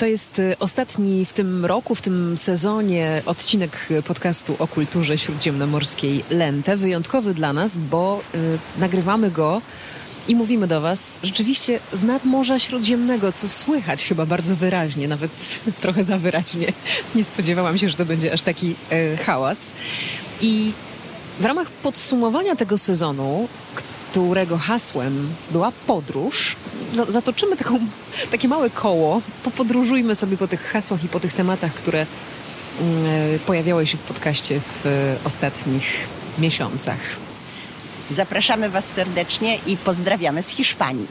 To jest y, ostatni w tym roku, w tym sezonie odcinek podcastu o kulturze śródziemnomorskiej Lente. Wyjątkowy dla nas, bo y, nagrywamy go i mówimy do Was rzeczywiście z nad Morza Śródziemnego, co słychać chyba bardzo wyraźnie, nawet trochę za wyraźnie. Nie spodziewałam się, że to będzie aż taki y, hałas. I w ramach podsumowania tego sezonu, którego hasłem była podróż, zatoczymy taką, takie małe koło, popodróżujmy sobie po tych hasłach i po tych tematach, które mm, e, pojawiały się w podcaście w e, ostatnich miesiącach. Zapraszamy Was serdecznie i pozdrawiamy z Hiszpanii.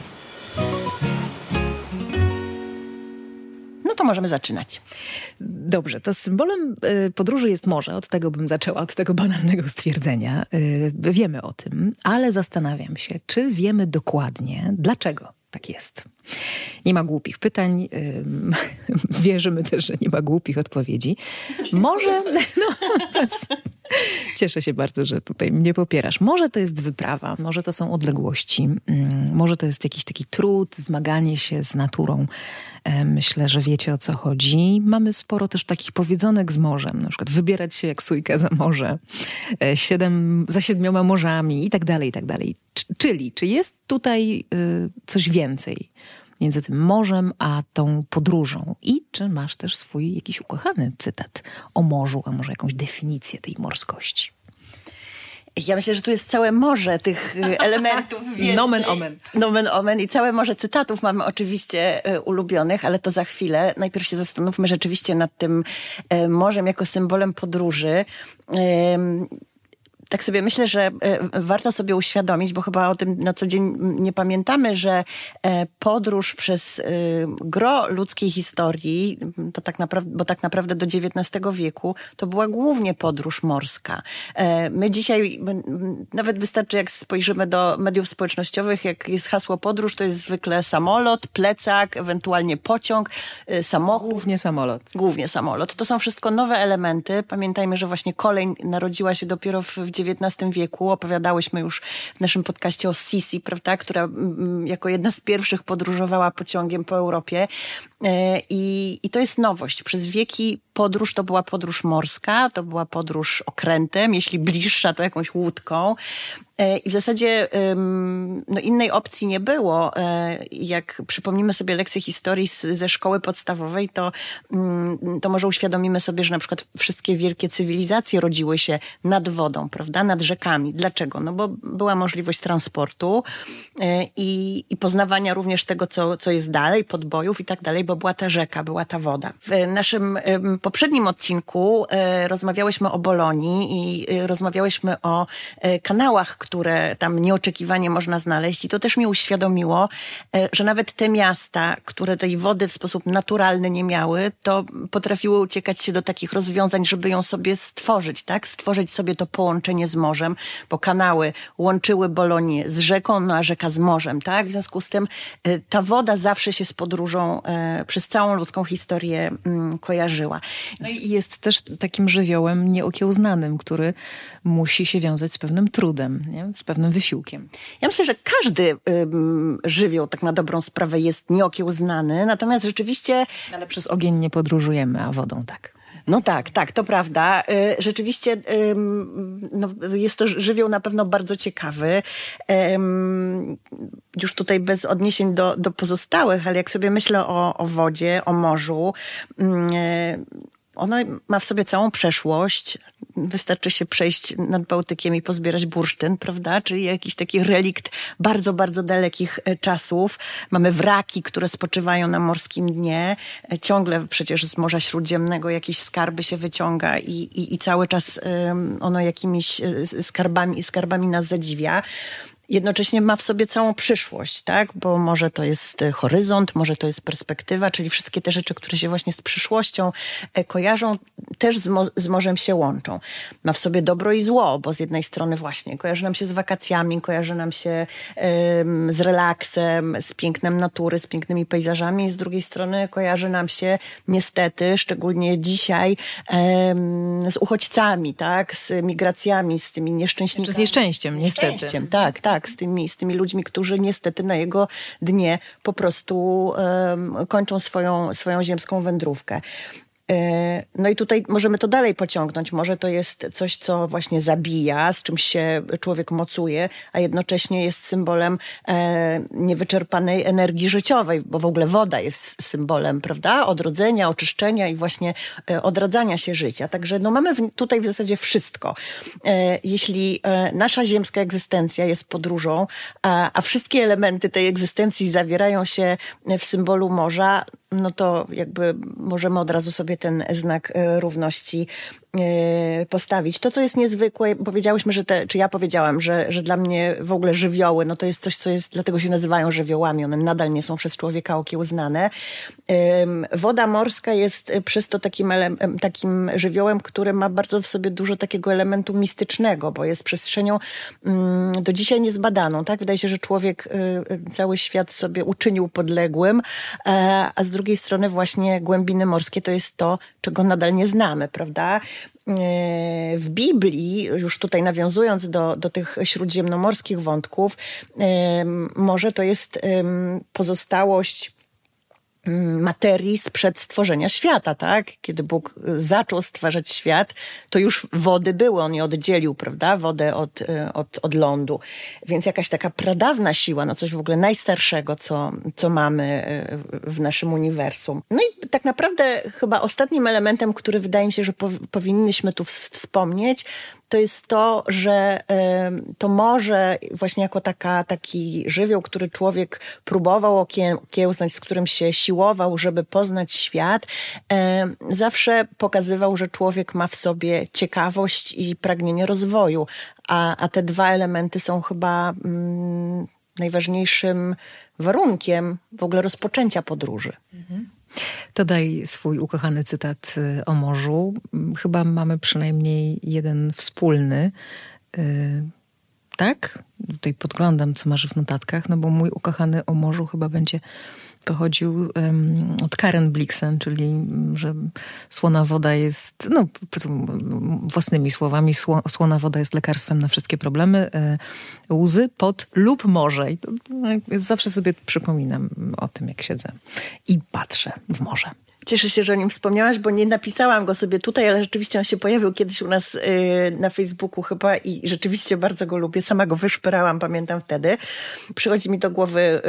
To możemy zaczynać. Dobrze, to symbolem e, podróży jest morze. Od tego bym zaczęła, od tego banalnego stwierdzenia. Wiemy o tym, ale zastanawiam się, czy wiemy dokładnie, dlaczego tak jest. Nie ma głupich pytań. Wierzymy też, że nie ma głupich odpowiedzi. Może. No, cieszę się bardzo, że tutaj mnie popierasz. Może to jest wyprawa, może to są odległości, mm, może to jest jakiś taki trud, zmaganie się z naturą. Myślę, że wiecie o co chodzi. Mamy sporo też takich powiedzonek z morzem, na przykład wybierać się jak sójka za morze, e, siedem, za siedmioma morzami i tak dalej, i tak dalej. Czyli, czy jest tutaj y, coś więcej między tym morzem a tą podróżą? I czy masz też swój jakiś ukochany cytat o morzu, a może jakąś definicję tej morskości? Ja myślę, że tu jest całe morze tych y, elementów. Nomen omen. Nomen omen i całe morze cytatów mamy oczywiście y, ulubionych, ale to za chwilę. Najpierw się zastanówmy rzeczywiście nad tym y, morzem jako symbolem podróży tak sobie myślę, że e, warto sobie uświadomić, bo chyba o tym na co dzień nie pamiętamy, że e, podróż przez e, gro ludzkiej historii, to tak naprawdę, bo tak naprawdę do XIX wieku, to była głównie podróż morska. My dzisiaj, nawet wystarczy jak spojrzymy do mediów społecznościowych, jak jest hasło podróż, to jest zwykle samolot, plecak, ewentualnie pociąg, samochód. Głównie samolot. Głównie samolot. To są wszystko nowe elementy. Pamiętajmy, że właśnie kolej narodziła się dopiero w XIX wieku. Opowiadałyśmy już w naszym podcaście o Sisi, prawda, która mm, mm, jako jedna z pierwszych podróżowała pociągiem po Europie. E, I, I to jest nowość. Przez wieki podróż to była podróż morska, to była podróż okrętem, jeśli bliższa, to jakąś łódką. E, I w zasadzie no, innej opcji nie było. E, jak przypomnimy sobie lekcje historii ze szkoły podstawowej, to, mm, to może uświadomimy sobie, że na przykład wszystkie wielkie cywilizacje rodziły się nad wodą, prawda, nad rzekami. Dlaczego? No bo była możliwość transportu e, i, i poznawania również tego, co, co jest dalej, podbojów i tak dalej, bo była ta rzeka, była ta woda. W naszym poprzednim odcinku rozmawiałyśmy o Bolonii i rozmawiałyśmy o kanałach, które tam nieoczekiwanie można znaleźć. I to też mi uświadomiło, e, że nawet te miasta, które tej wody w sposób naturalny nie miały, to potrafiły uciekać się do takich rozwiązań, żeby ją sobie stworzyć, tak? Stworzyć sobie to połączenie z morzem, bo kanały łączyły Bolonię z rzeką, no a rzeka z morzem, tak? W związku z tym e, ta woda zawsze się z podróżą e, przez całą ludzką historię mm, kojarzyła. No i jest też takim żywiołem nieokiełznanym, który musi się wiązać z pewnym trudem, nie? z pewnym wysiłkiem. Ja myślę, że każdy ym, żywioł tak na dobrą sprawę jest nieokiełznany, natomiast rzeczywiście... Ale przez ogień nie podróżujemy, a wodą tak. No tak, tak, to prawda. Y, rzeczywiście no, jest to żywioł na pewno bardzo ciekawy. Już tutaj bez odniesień do, do pozostałych, ale jak sobie myślę o, o wodzie, o morzu, ono ma w sobie całą przeszłość. Wystarczy się przejść nad Bałtykiem i pozbierać bursztyn, prawda? Czyli jakiś taki relikt bardzo, bardzo dalekich e, czasów. Mamy wraki, które spoczywają na morskim dnie. E, ciągle przecież z Morza Śródziemnego jakieś skarby się wyciąga i, i, i cały czas ono jakimiś e, skarbami, skarbami nas zadziwia jednocześnie ma w sobie całą przyszłość, tak? Bo może to jest e, horyzont, może to jest perspektywa, czyli wszystkie te rzeczy, które się właśnie z przyszłością e, kojarzą, też z, mo z morzem się łączą. Ma w sobie dobro i zło, bo z jednej strony właśnie kojarzy nam się z wakacjami, kojarzy nam się ym, z relaksem, z pięknem natury, z pięknymi pejzażami, z drugiej strony kojarzy nam się niestety, szczególnie dzisiaj, ym, z uchodźcami, tak? Z migracjami, z tymi nieszczęśnikami. Z nieszczęściem, niestety. Nieszczęściem, tak, tak tak, z tymi, z tymi ludźmi, którzy niestety na jego dnie po prostu um, kończą swoją, swoją ziemską wędrówkę. E, no i tutaj możemy to dalej pociągnąć. Może to jest coś, co właśnie zabija, z czymś się człowiek mocuje, a jednocześnie jest symbolem e, niewyczerpanej energii życiowej, bo w ogóle woda jest symbolem, prawda? Odrodzenia, oczyszczenia i właśnie e, odradzania się życia. Także no mamy tutaj w zasadzie wszystko. Jeśli nasza ziemska egzystencja jest podróżą, a wszystkie elementy tej egzystencji zawierają się w symbolu morza, no to jakby możemy od razu sobie ten znak e, równości E, postawić. To, co jest niezwykłe, powiedziałyśmy, że te, czy ja powiedziałam, że, że dla mnie w ogóle żywioły, no to jest coś, co jest, dlatego się nazywają żywiołami, one nadal nie są przez człowieka okiełznane. Woda morska jest przez to takim, takim żywiołem, który ma bardzo w sobie dużo takiego elementu mistycznego, bo jest przestrzenią mm, do dzisiaj niezbadaną, tak? Wydaje się, że człowiek y, cały świat sobie uczynił podległym, e, a z drugiej strony właśnie głębiny morskie to jest to, czego nadal nie znamy, prawda? E, w Biblii, już tutaj nawiązując do, do tych śródziemnomorskich wątków, może to jest pozostałość materii sprzed stworzenia świata, tak? Kiedy Bóg y, zaczął stwarzać świat, to już wody były, on je oddzielił, prawda? Wodę od, y, od, od lądu. Więc jakaś taka pradawna siła, no coś w ogóle najstarszego, co, co mamy y, w naszym uniwersum. No i tak naprawdę chyba ostatnim elementem, który wydaje mi się, że po, powinniśmy tu wspomnieć, to jest to, że to morze właśnie jako taka, taki żywioł, który człowiek próbował okiełznać, z którym się siłował, żeby poznać świat, zawsze pokazywał, że człowiek ma w sobie ciekawość i pragnienie rozwoju, a, a te dwa elementy są chyba mm, najważniejszym warunkiem w ogóle rozpoczęcia podróży. Mhm. To daj swój ukochany cytat y, o morzu. Chyba mamy przynajmniej jeden wspólny. Y, tak? Tutaj podglądam, co masz w notatkach, no bo mój ukochany o morzu chyba będzie pochodził um, od Karen Blixen, czyli że słona woda jest, no własnymi słowami, sło, słona woda jest lekarstwem na wszystkie problemy, e, łzy, pot lub morze. I to, no, zawsze sobie przypominam o tym, jak siedzę i patrzę w morze. Cieszę się, że o nim wspomniałaś, bo nie napisałam go sobie tutaj, ale rzeczywiście on się pojawił kiedyś u nas y, na Facebooku chyba i rzeczywiście bardzo go lubię. Sama go wyszperałam, pamiętam wtedy. Przychodzi mi do głowy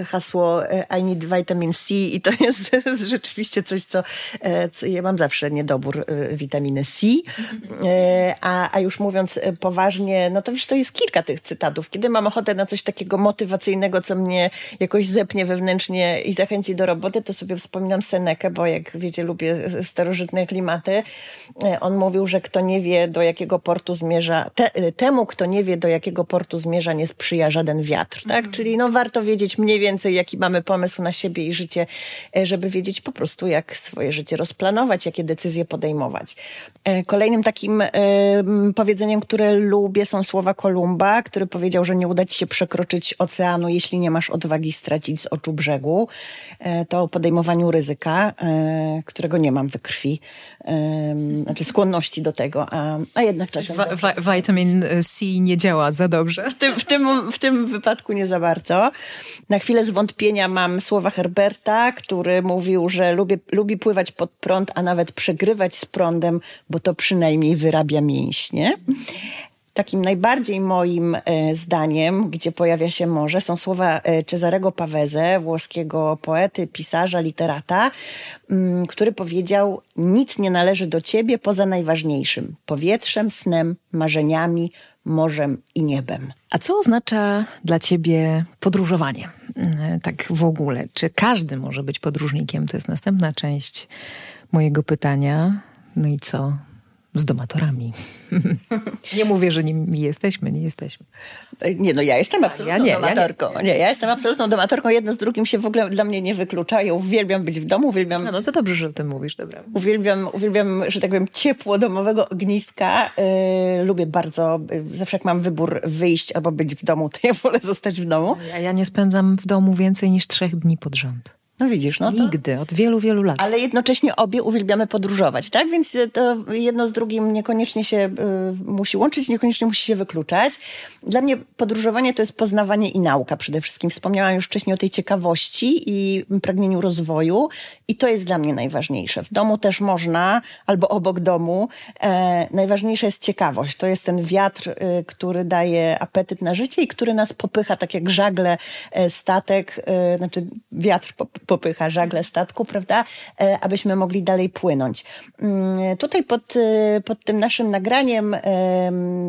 y, hasło y, I need vitamin C i to jest rzeczywiście coś, co, co ja mam zawsze niedobór witaminy C. A, a już mówiąc poważnie, no to wiesz, to jest kilka tych cytatów. Kiedy mam ochotę na coś takiego motywacyjnego, co mnie jakoś zepnie wewnętrznie i zachęci do roboty, to sobie wspominam Senekę, bo jak wiecie, lubię starożytne klimaty. E, on mówił, że kto nie wie, do jakiego portu zmierza, te, temu, kto nie wie, do jakiego portu zmierza, nie sprzyja żaden wiatr. Tak? Mhm. Czyli no, warto wiedzieć mniej więcej, jaki mamy pomysł na siebie i życie, e, żeby wiedzieć po prostu, jak swoje życie rozplanować, jakie decyzje podejmować. E, kolejnym takim powiedzeniem, które lubię, są słowa Kolumba, który powiedział, że nie uda ci się przekroczyć oceanu, jeśli nie masz odwagi stracić z oczu brzegu. To o podejmowaniu ryzyka. E, którego nie mam we krwi, znaczy skłonności do tego, a, a jednak czasem... Wa vitamin C nie działa za dobrze. W tym, w, tym, w tym wypadku nie za bardzo. Na chwilę zwątpienia mam słowa Herberta, który mówił, że lubi, lubi pływać pod prąd, a nawet przegrywać z prądem, bo to przynajmniej wyrabia mięśnie. Takim najbardziej moim e, zdaniem, gdzie pojawia się morze, są słowa e, Cezarego Paweze, włoskiego poety, pisarza, literata, mm, który powiedział: Nic nie należy do ciebie poza najważniejszym powietrzem, snem, marzeniami, morzem i niebem. A co oznacza dla ciebie podróżowanie? Mm, tak w ogóle. Czy każdy może być podróżnikiem? To jest następna część mojego pytania. No i co z domatorami. nie mówię, że nimi jesteśmy, nie jesteśmy. Nie, no ja jestem absolutną ja nie, domatorką. Ja nie. nie. ja jestem absolutną domatorką. Jedno z drugim się w ogóle dla mnie nie wyklucza. Ja uwielbiam być w domu, uwielbiam... No, no to dobrze, że o tym mówisz, dobra. Uwielbiam, uwielbiam że tak powiem, ciepło domowego ogniska. Yy, lubię bardzo, yy, zawsze jak mam wybór wyjść albo być w domu, to ja wolę zostać w domu. Ja, ja nie spędzam w domu więcej niż trzech dni pod rząd. No widzisz, no to... Nigdy, od wielu, wielu lat. Ale jednocześnie obie uwielbiamy podróżować, tak? Więc to jedno z drugim niekoniecznie się y, musi łączyć, niekoniecznie musi się wykluczać. Dla mnie podróżowanie to jest poznawanie i nauka przede wszystkim. Wspomniałam już wcześniej o tej ciekawości i pragnieniu rozwoju i to jest dla mnie najważniejsze. W domu też można, albo obok domu. E, najważniejsza jest ciekawość. To jest ten wiatr, y, który daje apetyt na życie i który nas popycha, tak jak żagle, e, statek, e, znaczy wiatr popycha żagle statku, prawda, e, abyśmy mogli dalej płynąć. Mm, tutaj pod, e, pod tym naszym nagraniem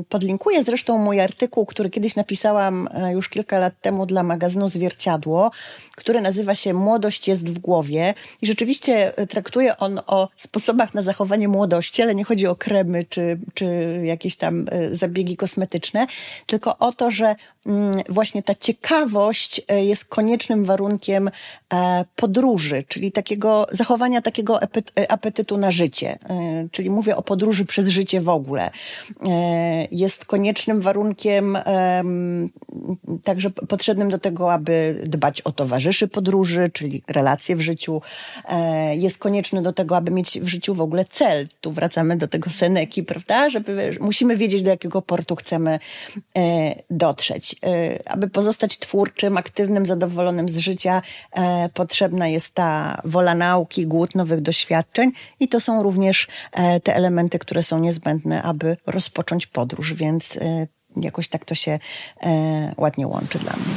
podlinkuję zresztą mój artykuł, który kiedyś napisałam e, już kilka lat temu dla magazynu Zwierciadło, który nazywa się Młodość jest w głowie i rzeczywiście traktuje on o sposobach na zachowanie młodości, ale nie chodzi o kremy czy, czy jakieś tam zabiegi kosmetyczne, tylko o to, że mm, właśnie ta ciekawość jest koniecznym warunkiem podróży, czyli takiego zachowania takiego apetytu na życie, e, czyli mówię o podróży przez życie w ogóle, e, jest koniecznym warunkiem także potrzebnym do tego, aby dbać o towarzyszy podróży, czyli relacje w życiu. E, jest konieczny do tego, aby mieć w życiu w ogóle cel. Tu wracamy do tego Seneki, prawda? Żeby, musimy wiedzieć, do jakiego portu chcemy dotrzeć. Aby pozostać twórczym, aktywnym, zadowolonym z życia, potrzebna jest ta wola nauki, głód nowych doświadczeń i to są również e, te elementy, które są niezbędne, aby rozpocząć podróż, więc e, jakoś tak to się e, ładnie łączy dla mnie.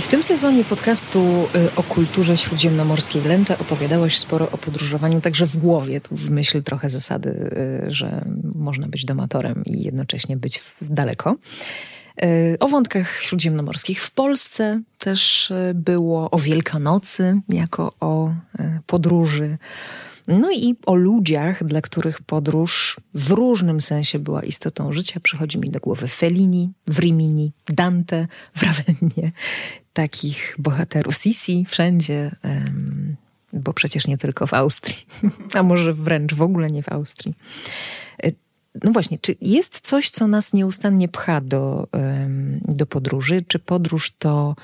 W tym sezonie podcastu y, o kulturze śródziemnomorskiej Lenta opowiadałaś sporo o podróżowaniu także w głowie. Tu w myśl trochę zasady, y, że można być domatorem i jednocześnie być daleko. Y, o wątkach śródziemnomorskich w Polsce też było, o Wielkanocy jako o podróży no i o ludziach, dla których podróż w różnym sensie była istotą życia. Przychodzi mi do głowy Fellini, Rimini, Dante, w Ravennie. Takich bohaterów Sisi wszędzie, bo przecież nie tylko w Austrii, a może wręcz w ogóle nie w Austrii. E, no właśnie, czy jest coś, co nas nieustannie pcha do, do podróży? Czy podróż to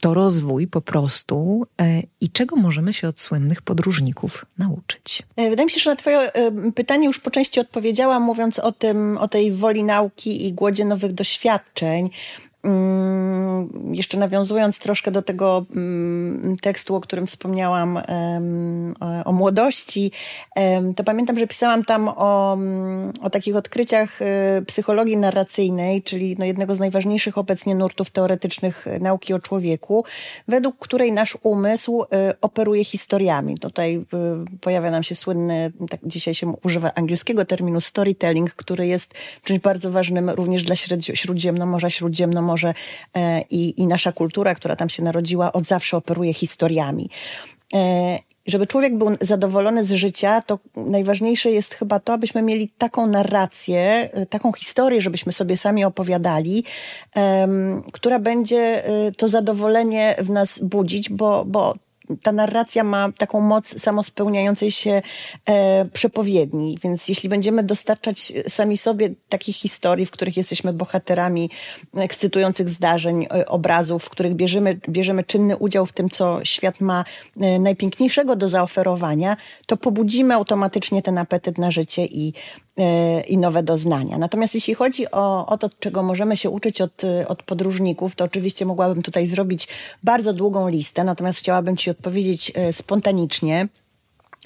to rozwój po prostu e, i czego możemy się od słynnych podróżników nauczyć? E, wydaje mi się, że na Twoje e, pytanie już po części odpowiedziałam, mówiąc o tym, o tej woli nauki i głodzie nowych doświadczeń. Mm, jeszcze nawiązując troszkę do tego mm, tekstu, o którym wspomniałam, o młodości, to pamiętam, że pisałam tam o, mm, o takich odkryciach e, psychologii narracyjnej, czyli no jednego z najważniejszych obecnie nurtów teoretycznych nauki o człowieku, według której nasz umysł e, operuje historiami. Tutaj e, pojawia nam się słynny, tak dzisiaj się używa angielskiego terminu storytelling, który jest czymś bardzo ważnym również dla Śródziemnomorza, Śródziemnomorza może e, i, i nasza kultura, która tam się narodziła, od zawsze operuje historiami. E, żeby człowiek był zadowolony z życia, to najważniejsze jest chyba to, abyśmy mieli taką narrację, e, taką historię, żebyśmy sobie sami opowiadali, um, która będzie to zadowolenie w nas budzić, bo, bo ta narracja ma taką moc samospełniającej się e, przepowiedni, więc jeśli będziemy dostarczać sami sobie takich historii, w których jesteśmy bohaterami ekscytujących zdarzeń, e, obrazów, w których bierzemy, bierzemy czynny udział w tym, co świat ma e, najpiękniejszego do zaoferowania, to pobudzimy automatycznie ten apetyt na życie i, i nowe doznania. Natomiast jeśli chodzi o, o to, czego możemy się uczyć od, od podróżników, to oczywiście mogłabym tutaj zrobić bardzo długą listę, natomiast chciałabym Ci odpowiedzieć e,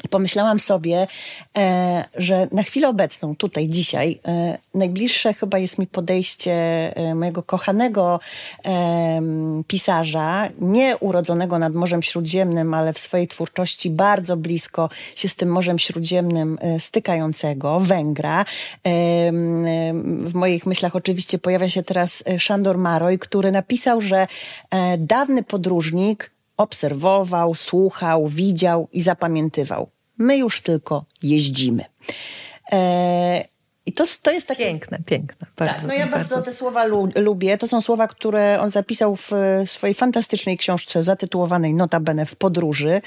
spontanicznie. Pomyślałam sobie, e, że na chwilę obecną, tutaj, dzisiaj, e, najbliższe chyba jest mi podejście e, mojego kochanego e, pisarza, nie urodzonego nad Morzem Śródziemnym, ale w swojej twórczości bardzo blisko się z tym Morzem Śródziemnym e, stykającego, Węgra. w moich myślach oczywiście pojawia się teraz Szandor Maroj, który napisał, że dawny podróżnik obserwował, słuchał, widział i zapamiętywał. My już tylko jeździmy. E, I to, to jest takie... Piękne, piękne. Bardzo, tak, no ja bardzo, bardzo te słowa lu lubię. To są słowa, które on zapisał w swojej fantastycznej książce zatytułowanej Notabene w podróży.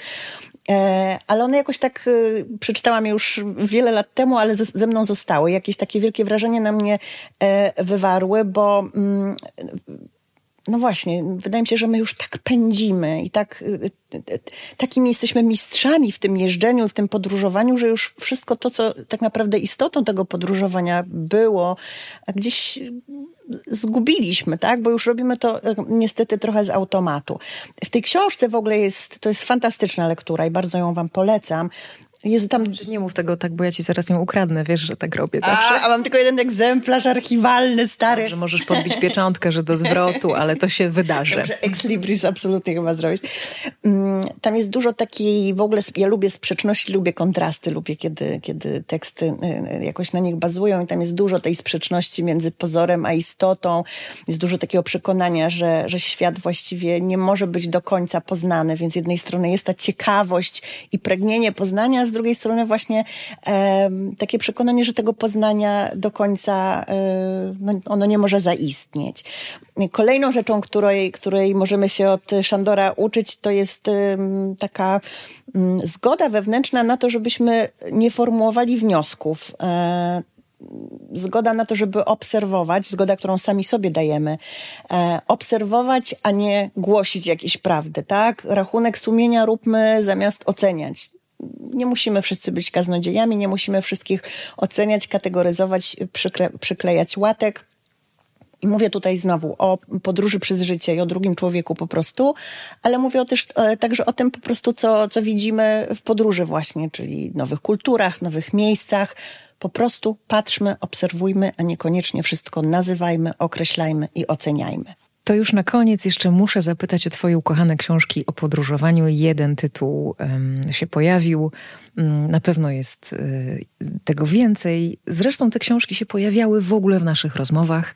E, ale one jakoś tak, e, przeczytałam je już wiele lat temu, ale ze, ze, mną zostały. Jakieś takie wielkie wrażenie na mnie e, wywarły, bo mm, no właśnie, wydaje mi się, że my już tak pędzimy i tak, y, y, y, takimi jesteśmy mistrzami w tym jeżdżeniu w tym podróżowaniu, że już wszystko to, co tak naprawdę istotą tego podróżowania było, gdzieś zgubiliśmy, tak? Bo już robimy to niestety trochę z automatu. W tej książce w ogóle jest, to jest fantastyczna lektura i bardzo ją wam polecam. Jezu, tam... Nie mów tego tak, bo ja ci zaraz ją ukradnę, wiesz, że tak robię zawsze. A, a mam tylko jeden egzemplarz archiwalny, stary. Że możesz podbić pieczątkę, że do zwrotu, ale to się wydarzy. Dobrze, ex libris absolutnie chyba zrobić. Mm, tam jest dużo takiej, w ogóle ja lubię sprzeczności, lubię kontrasty, lubię kiedy, kiedy teksty y, y, jakoś na nich bazują i tam jest dużo tej sprzeczności między pozorem a istotą. Jest dużo takiego przekonania, że, że świat właściwie nie może być do końca poznany, więc z jednej strony jest ta ciekawość i pragnienie poznania, z drugiej strony właśnie e, takie przekonanie, że tego poznania do końca e, no, ono nie może zaistnieć. Kolejną rzeczą, której, której możemy się od Szandora uczyć, to jest e, taka zgoda wewnętrzna na to, żebyśmy nie formułowali wniosków e, zgoda na to, żeby obserwować, zgoda, którą sami sobie dajemy, e, obserwować, a nie głosić jakieś prawdy, tak? Rachunek sumienia róbmy zamiast oceniać nie musimy wszyscy być kaznodziejami, nie musimy wszystkich oceniać, kategoryzować, przykle, przyklejać łatek. I mówię tutaj znowu o podróży przez życie i o drugim człowieku po prostu, ale mówię też e, także o tym po prostu, co, co widzimy w podróży właśnie, czyli nowych kulturach, nowych miejscach. Po prostu patrzmy, obserwujmy, a niekoniecznie wszystko nazywajmy, określajmy i oceniajmy. To już na koniec jeszcze muszę zapytać o Twoje ukochane książki o podróżowaniu. Jeden tytuł um, się pojawił. Um, na pewno jest y, tego więcej. Zresztą te książki się pojawiały w ogóle w naszych rozmowach.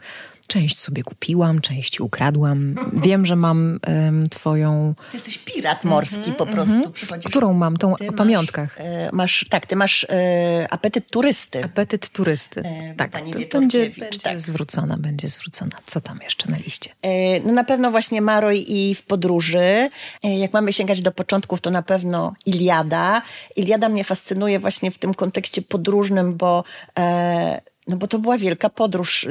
Część sobie kupiłam, część ukradłam. Wiem, że mam um, twoją... Ty jesteś pirat morski mm -hmm, po prostu. Mm -hmm. Którą mam, tą ty o pamiątkach. Masz, e, masz, tak, ty masz e, apetyt turysty. Apetyt turysty, e, tak. To będzie, będzie tak. zwrócona, będzie zwrócona. Co tam jeszcze na liście? E, no na pewno właśnie Maroj i w podróży. E, jak mamy sięgać do początków, to na pewno Iliada. Iliada mnie fascynuje właśnie w tym kontekście podróżnym, bo e, no bo to była wielka podróż.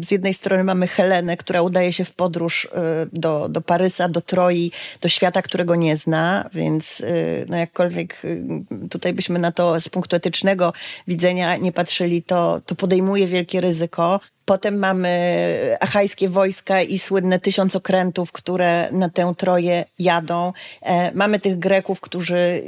Z jednej strony mamy Helenę, która udaje się w podróż y, do, do Parysa, do Troi, do świata, którego nie zna, więc y, no jakkolwiek y, tutaj byśmy na to z punktu etycznego widzenia nie patrzyli, to, to podejmuje wielkie ryzyko. Potem mamy achajskie wojska i słynne tysiąc okrętów, które na tę Troję jadą. E, mamy tych Greków, którzy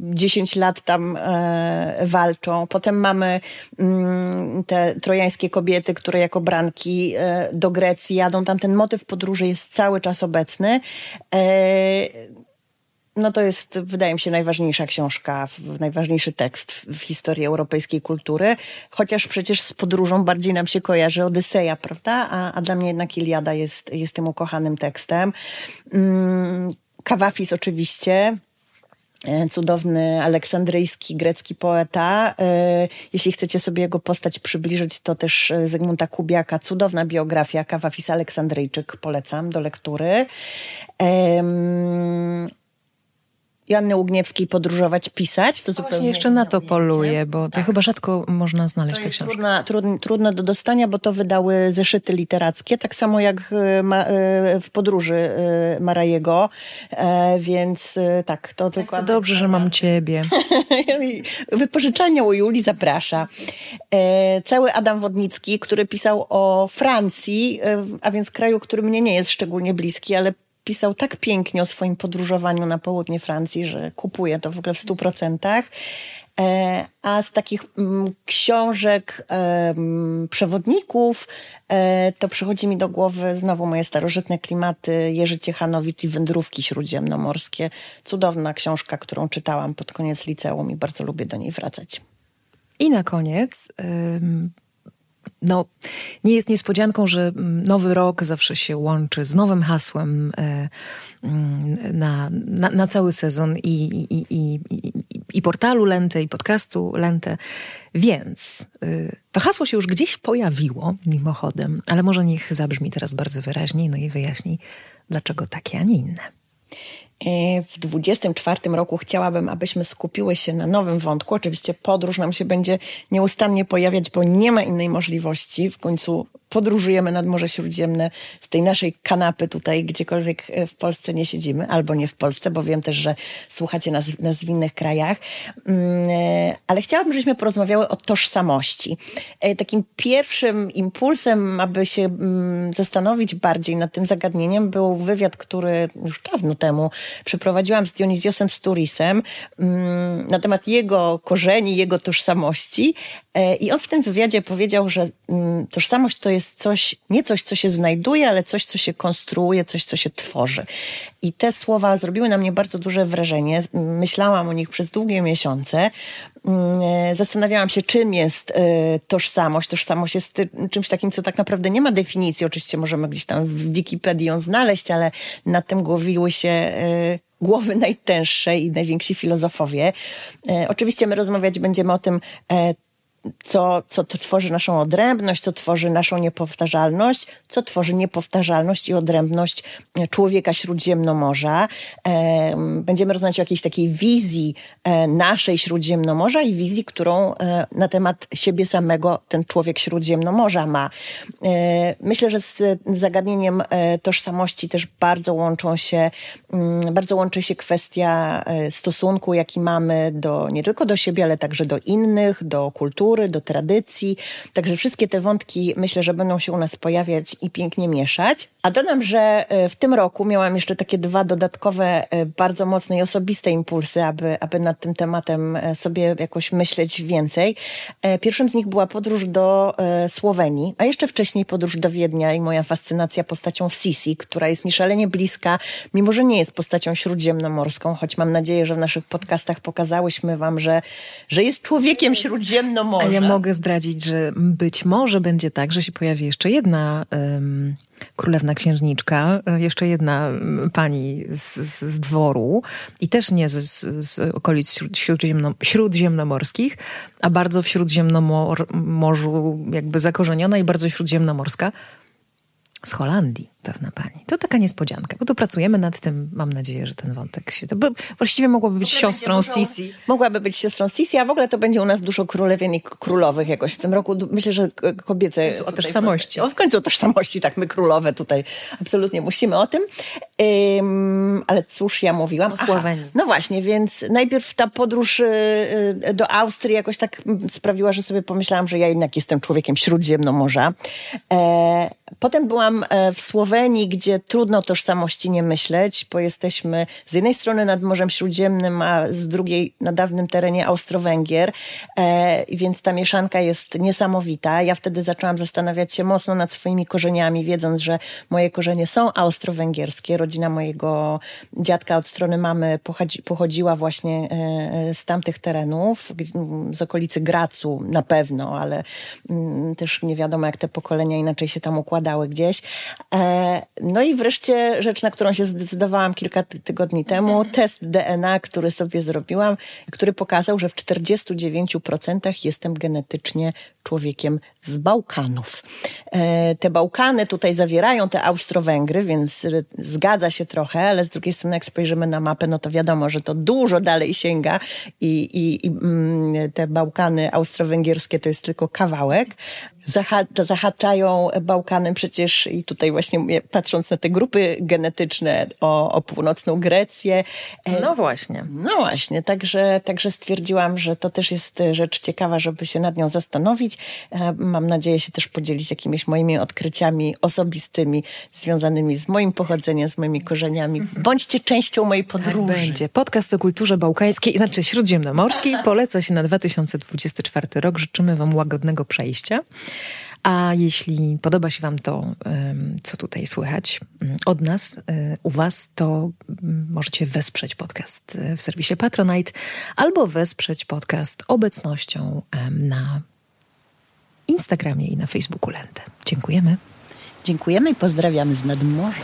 10 lat tam e, walczą. Potem mamy mm, te trojańskie kobiety, które jako branki e, do Grecji jadą. Tam ten motyw podróży jest cały czas obecny. E, no to jest, wydaje mi się, najważniejsza książka, najważniejszy tekst w historii europejskiej kultury, chociaż przecież z podróżą bardziej nam się kojarzy Odyseja, prawda? A, a dla mnie jednak Iliada jest, jest tym ukochanym tekstem. Mm, Kawafis oczywiście, e, cudowny aleksandryjski, grecki poeta. E, jeśli chcecie sobie jego postać przybliżyć, to też Zygmunta Kubiaka, cudowna biografia, Kawafis Aleksandryjczyk, polecam do lektury. Joanny Ługniewskiej podróżować, pisać. To zupełnie Właśnie jeszcze na to poluję, bo to tak. chyba rzadko można znaleźć tę książkę. Trudna, trudne, trudne do dostania, bo to wydały zeszyty literackie, tak samo jak e, ma, e, w podróży e, Marajego, więc tak, to tak, tylko... To dobrze, że mam ciebie. Wypożyczalnia u Julii zaprasza. Cały Adam Wodnicki, który pisał o Francji, a więc kraju, który mnie nie jest szczególnie bliski, ale pisał tak pięknie o swoim podróżowaniu na południe Francji, że kupuję to w ogóle w stu procentach. E, a z takich mm, książek przewodników e, to przychodzi mi do głowy znowu moje starożytne klimaty Jerzy Ciechanowicz i Wędrówki Śródziemnomorskie. Cudowna książka, którą czytałam pod koniec liceum i bardzo lubię do niej wracać. I na koniec no, nie jest niespodzianką, że mm, nowy rok zawsze się łączy z nowym hasłem e, mm, na, na, na cały sezon i, i, i, i portalu Lente, i podcastu Lente. Więc y, to hasło się już gdzieś pojawiło mimochodem, ale może niech zabrzmi teraz bardzo wyraźniej, no i wyjaśni, dlaczego takie, a nie inne. W 24 roku chciałabym, abyśmy skupiły się na nowym wątku. Oczywiście podróż nam się będzie nieustannie pojawiać, bo nie ma innej możliwości. W końcu podróżujemy nad Morze Śródziemne z tej naszej kanapy tutaj, gdziekolwiek e, w Polsce nie siedzimy, albo nie w Polsce, bo wiem też, że słuchacie nas, nas w innych krajach. Mm, e, ale chciałabym, żebyśmy porozmawiały o tożsamości. E, takim pierwszym impulsem, aby się mm, zastanowić bardziej nad tym zagadnieniem, był wywiad, który już dawno temu przeprowadziłam z Dionizjosem Sturisem mm, na temat jego korzeni, jego tożsamości. I on w tym wywiadzie powiedział, że tożsamość to jest jest coś, nie coś, co się znajduje, ale coś, co się konstruuje, coś, co się tworzy. I te słowa zrobiły na mnie bardzo duże wrażenie. Myślałam o nich przez długie miesiące. Mm, e, zastanawiałam się, czym jest e, tożsamość. Tożsamość jest czymś takim, co tak naprawdę nie ma definicji. Oczywiście możemy gdzieś tam w Wikipedii ją znaleźć, ale nad tym głowiły się e, głowy najtęższe i najwięksi filozofowie. Oczywiście my rozmawiać będziemy o tym, co, co tworzy naszą odrębność, co tworzy naszą niepowtarzalność, co tworzy niepowtarzalność i odrębność człowieka Śródziemnomorza. Będziemy rozmawiać o jakiejś takiej wizji e, naszej Śródziemnomorza i wizji, którą e, na temat siebie samego ten człowiek Śródziemnomorza ma. E, myślę, że z zagadnieniem tożsamości też bardzo łączą się, mm, bardzo łączy się kwestia stosunku, jaki mamy do, nie tylko do siebie, ale także do innych, do kultury, kultury, do tradycji. Także wszystkie te wątki myślę, że będą się u nas pojawiać i pięknie mieszać. A dodam, że e, w tym roku miałam jeszcze takie dwa dodatkowe, e, bardzo mocne i osobiste impulsy, aby, aby nad tym tematem e, sobie jakoś myśleć więcej. Pierwszym z nich była podróż do Słowenii, a jeszcze wcześniej podróż do Wiednia i moja fascynacja postacią Sisi, która jest mi szalenie bliska, mimo że nie jest postacią śródziemnomorską, choć mam nadzieję, że w naszych podcastach pokazałyśmy wam, że, że jest człowiekiem śródziemnomorskim a ja mogę zdradzić, że być może będzie tak, że się pojawi jeszcze jedna um, królewna księżniczka, e, jeszcze jedna pani z, z dworu i też nie z, z okolic śródziemno, śródziemnomorskich, a bardzo w śródziemnomorzu jakby zakorzeniona i bardzo śródziemnomorska z Holandii pewna pani. To taka niespodzianka, bo tu pracujemy nad tym. Mam nadzieję, że ten wątek się... To właściwie mogłaby być siostrą dużo, Sisi. Mogłaby być siostrą Sisi, a w ogóle to będzie u nas dużo królewien i królowych jakoś w tym roku. Myślę, że kobiece... W końcu o tożsamości. O, w końcu o tożsamości, tak, my królowe tutaj absolutnie musimy o tym. Ym, ale cóż ja mówiłam? O Słowenii. no właśnie, więc najpierw ta podróż y, y, do Austrii jakoś tak sprawiła, że sobie pomyślałam, że ja jednak jestem człowiekiem Śródziemnomorza. E, potem byłam e, w Słowenii Słowenii, gdzie trudno tożsamości nie myśleć, bo jesteśmy z jednej strony nad Morzem Śródziemnym, a z drugiej na dawnym terenie Austro-Węgier, e, więc ta mieszanka jest niesamowita. Ja wtedy zaczęłam zastanawiać się mocno nad swoimi korzeniami, wiedząc, że moje korzenie są austro-węgierskie. Rodzina mojego dziadka od strony mamy pochodzi, pochodziła właśnie e, z tamtych terenów, z okolicy Gracu na pewno, ale mm, też nie wiadomo, jak te pokolenia inaczej się tam układały gdzieś. E, no i wreszcie rzecz, na którą się zdecydowałam kilka tygodni temu, mhm. test DNA, który sobie zrobiłam, który pokazał, że w 49% jestem genetycznie człowiekiem z Bałkanów. E, te Bałkany tutaj zawierają te Austro-Węgry, więc zgadza się trochę, ale z drugiej strony jak spojrzymy na mapę, no to wiadomo, że to dużo dalej sięga i, i, i mm, te Bałkany austro-węgierskie to jest tylko kawałek zahaczają Bałkanem przecież i tutaj właśnie patrząc na te grupy genetyczne o, o północną Grecję. E, no właśnie. No właśnie, także, także stwierdziłam, że to też jest rzecz ciekawa, żeby się nad nią zastanowić. E, mam nadzieję się też podzielić jakimiś moimi odkryciami osobistymi związanymi z moim pochodzeniem, z moimi korzeniami. Mhm. Bądźcie częścią mojej tak podróży. Tak będzie. Podcast o kulturze bałkańskiej, znaczy śródziemnomorskiej. Poleca się na 2024 rok. Życzymy Wam łagodnego przejścia. A jeśli podoba się Wam to, co tutaj słychać mm, od nas, y, u Was, to mm, możecie wesprzeć podcast y, w serwisie Patronite albo wesprzeć podcast obecnością na Instagramie i na Facebooku Lente. Dziękujemy. Dziękujemy i pozdrawiamy z nadmorza.